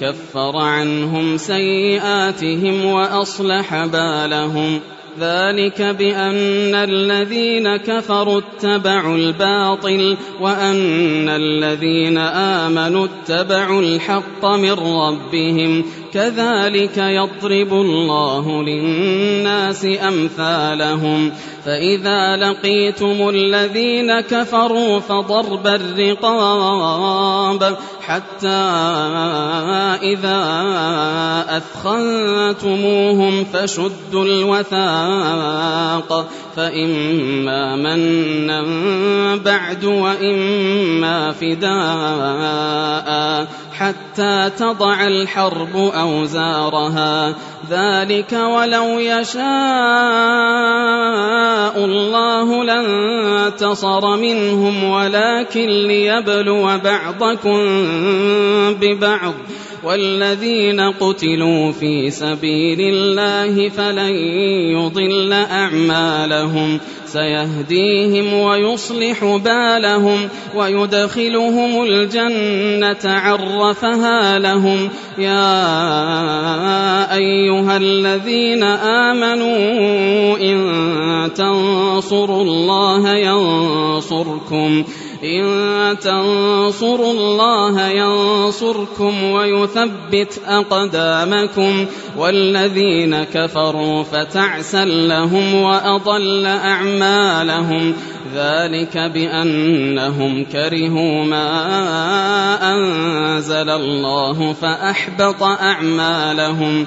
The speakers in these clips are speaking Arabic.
كفر عنهم سيئاتهم وأصلح بالهم. ذلك بأن الذين كفروا اتبعوا الباطل وأن الذين آمنوا اتبعوا الحق من ربهم. كذلك يضرب الله للناس أمثالهم. فإذا لقيتم الذين كفروا فضرب الرقاب حتى إذا أثخنتموهم فشدوا الوثاق فإما منا بعد وإما فداء حتى تضع الحرب أوزارها. ذلك ولو يشاء الله لانتصر منهم ولكن ليبلو بعضكم ببعض. والذين قتلوا في سبيل الله فلن يضل أعمالهم. سيهديهم ويصلح بالهم ويدخلهم الجنة عرفها لهم يا أيها الذين آمنوا إن تنصروا الله ينصركم. إن تنصروا الله ينصركم ويثبت أقدامكم والذين كفروا فتعسا لهم وأضل أعمالهم ذلك بأنهم كرهوا ما أنزل الله فأحبط أعمالهم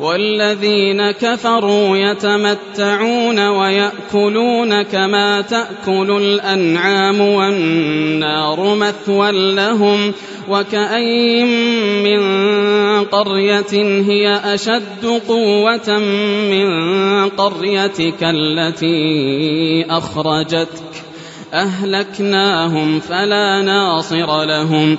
والذين كفروا يتمتعون ويأكلون كما تأكل الأنعام والنار مثوى لهم وكأين من قرية هي أشد قوة من قريتك التي أخرجتك أهلكناهم فلا ناصر لهم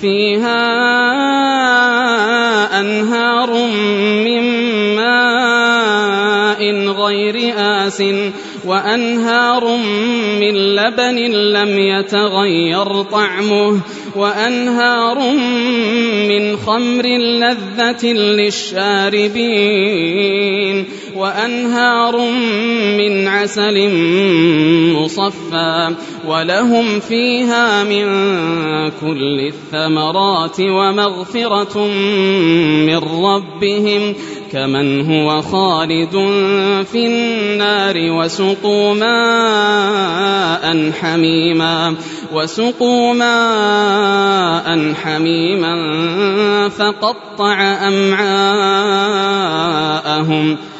فيها أنهار من ماء غير آسٍ وأنهار من لبن لم يتغير طعمه وأنهار من خمر لذة للشاربين وأنهار من عسل مصفى ولهم فيها من كل الثمرات ومغفرة من ربهم كمن هو خالد في النار وسقوا ماء حميما وسقوا ماء حميما فقطع أمعاءهم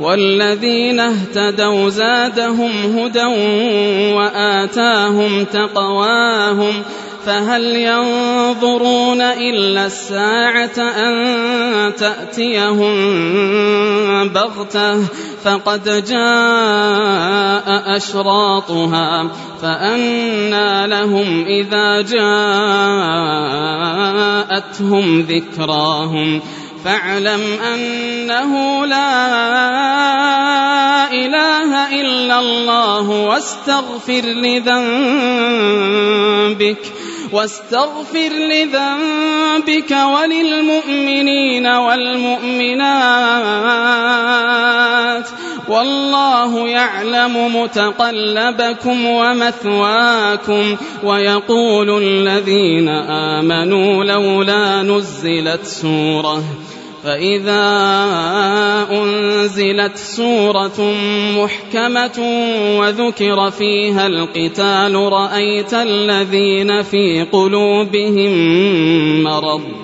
والذين اهتدوا زادهم هدى وآتاهم تقواهم فهل ينظرون إلا الساعة أن تأتيهم بغتة فقد جاء أشراطها فأنى لهم إذا جاءتهم ذكراهم فاعلم أنه لا إله إلا الله واستغفر لذنبك واستغفر لذنبك وللمؤمنين والمؤمنات. والله يعلم متقلبكم ومثواكم ويقول الذين آمنوا لولا نزلت سورة فإذا أنزلت سورة محكمة وذكر فيها القتال رأيت الذين في قلوبهم مرض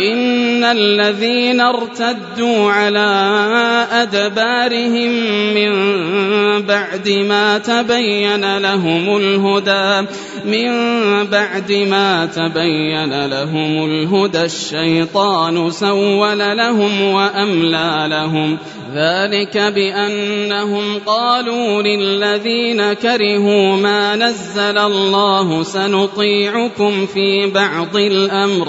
إن الذين ارتدوا على أدبارهم من بعد ما تبين لهم الهدى من بعد ما تبين لهم الهدى الشيطان سول لهم وأملى لهم. ذلك بأنهم قالوا للذين كرهوا ما نزل الله سنطيعكم في بعض الأمر.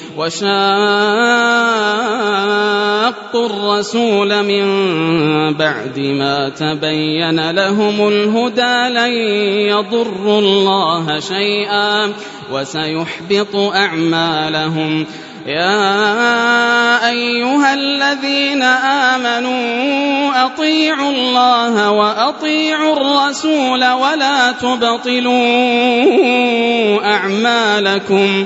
وشاقوا الرسول من بعد ما تبين لهم الهدى لن يضروا الله شيئا وسيحبط أعمالهم. يا أيها الذين آمنوا أطيعوا الله وأطيعوا الرسول ولا تبطلوا أعمالكم.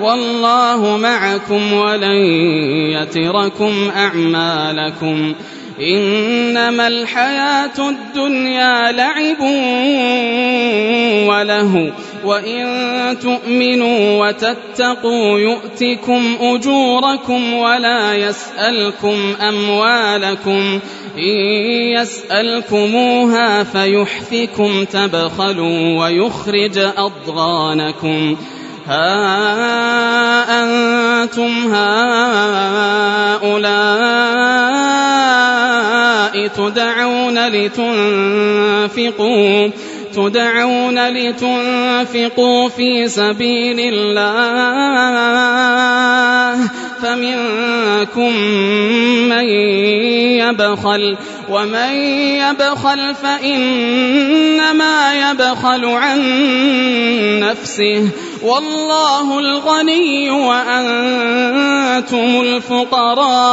والله معكم ولن يتركم أعمالكم إنما الحياة الدنيا لعب وله وإن تؤمنوا وتتقوا يؤتكم أجوركم ولا يسألكم أموالكم إن يسألكموها فيحفكم تبخلوا ويخرج أضغانكم ها أنتم هؤلاء تدعون لتنفقوا تدعون لتنفقوا في سبيل الله. فمنكم من يبخل ومن يبخل فإنما يبخل عن نفسه والله الغني وأنتم الفقراء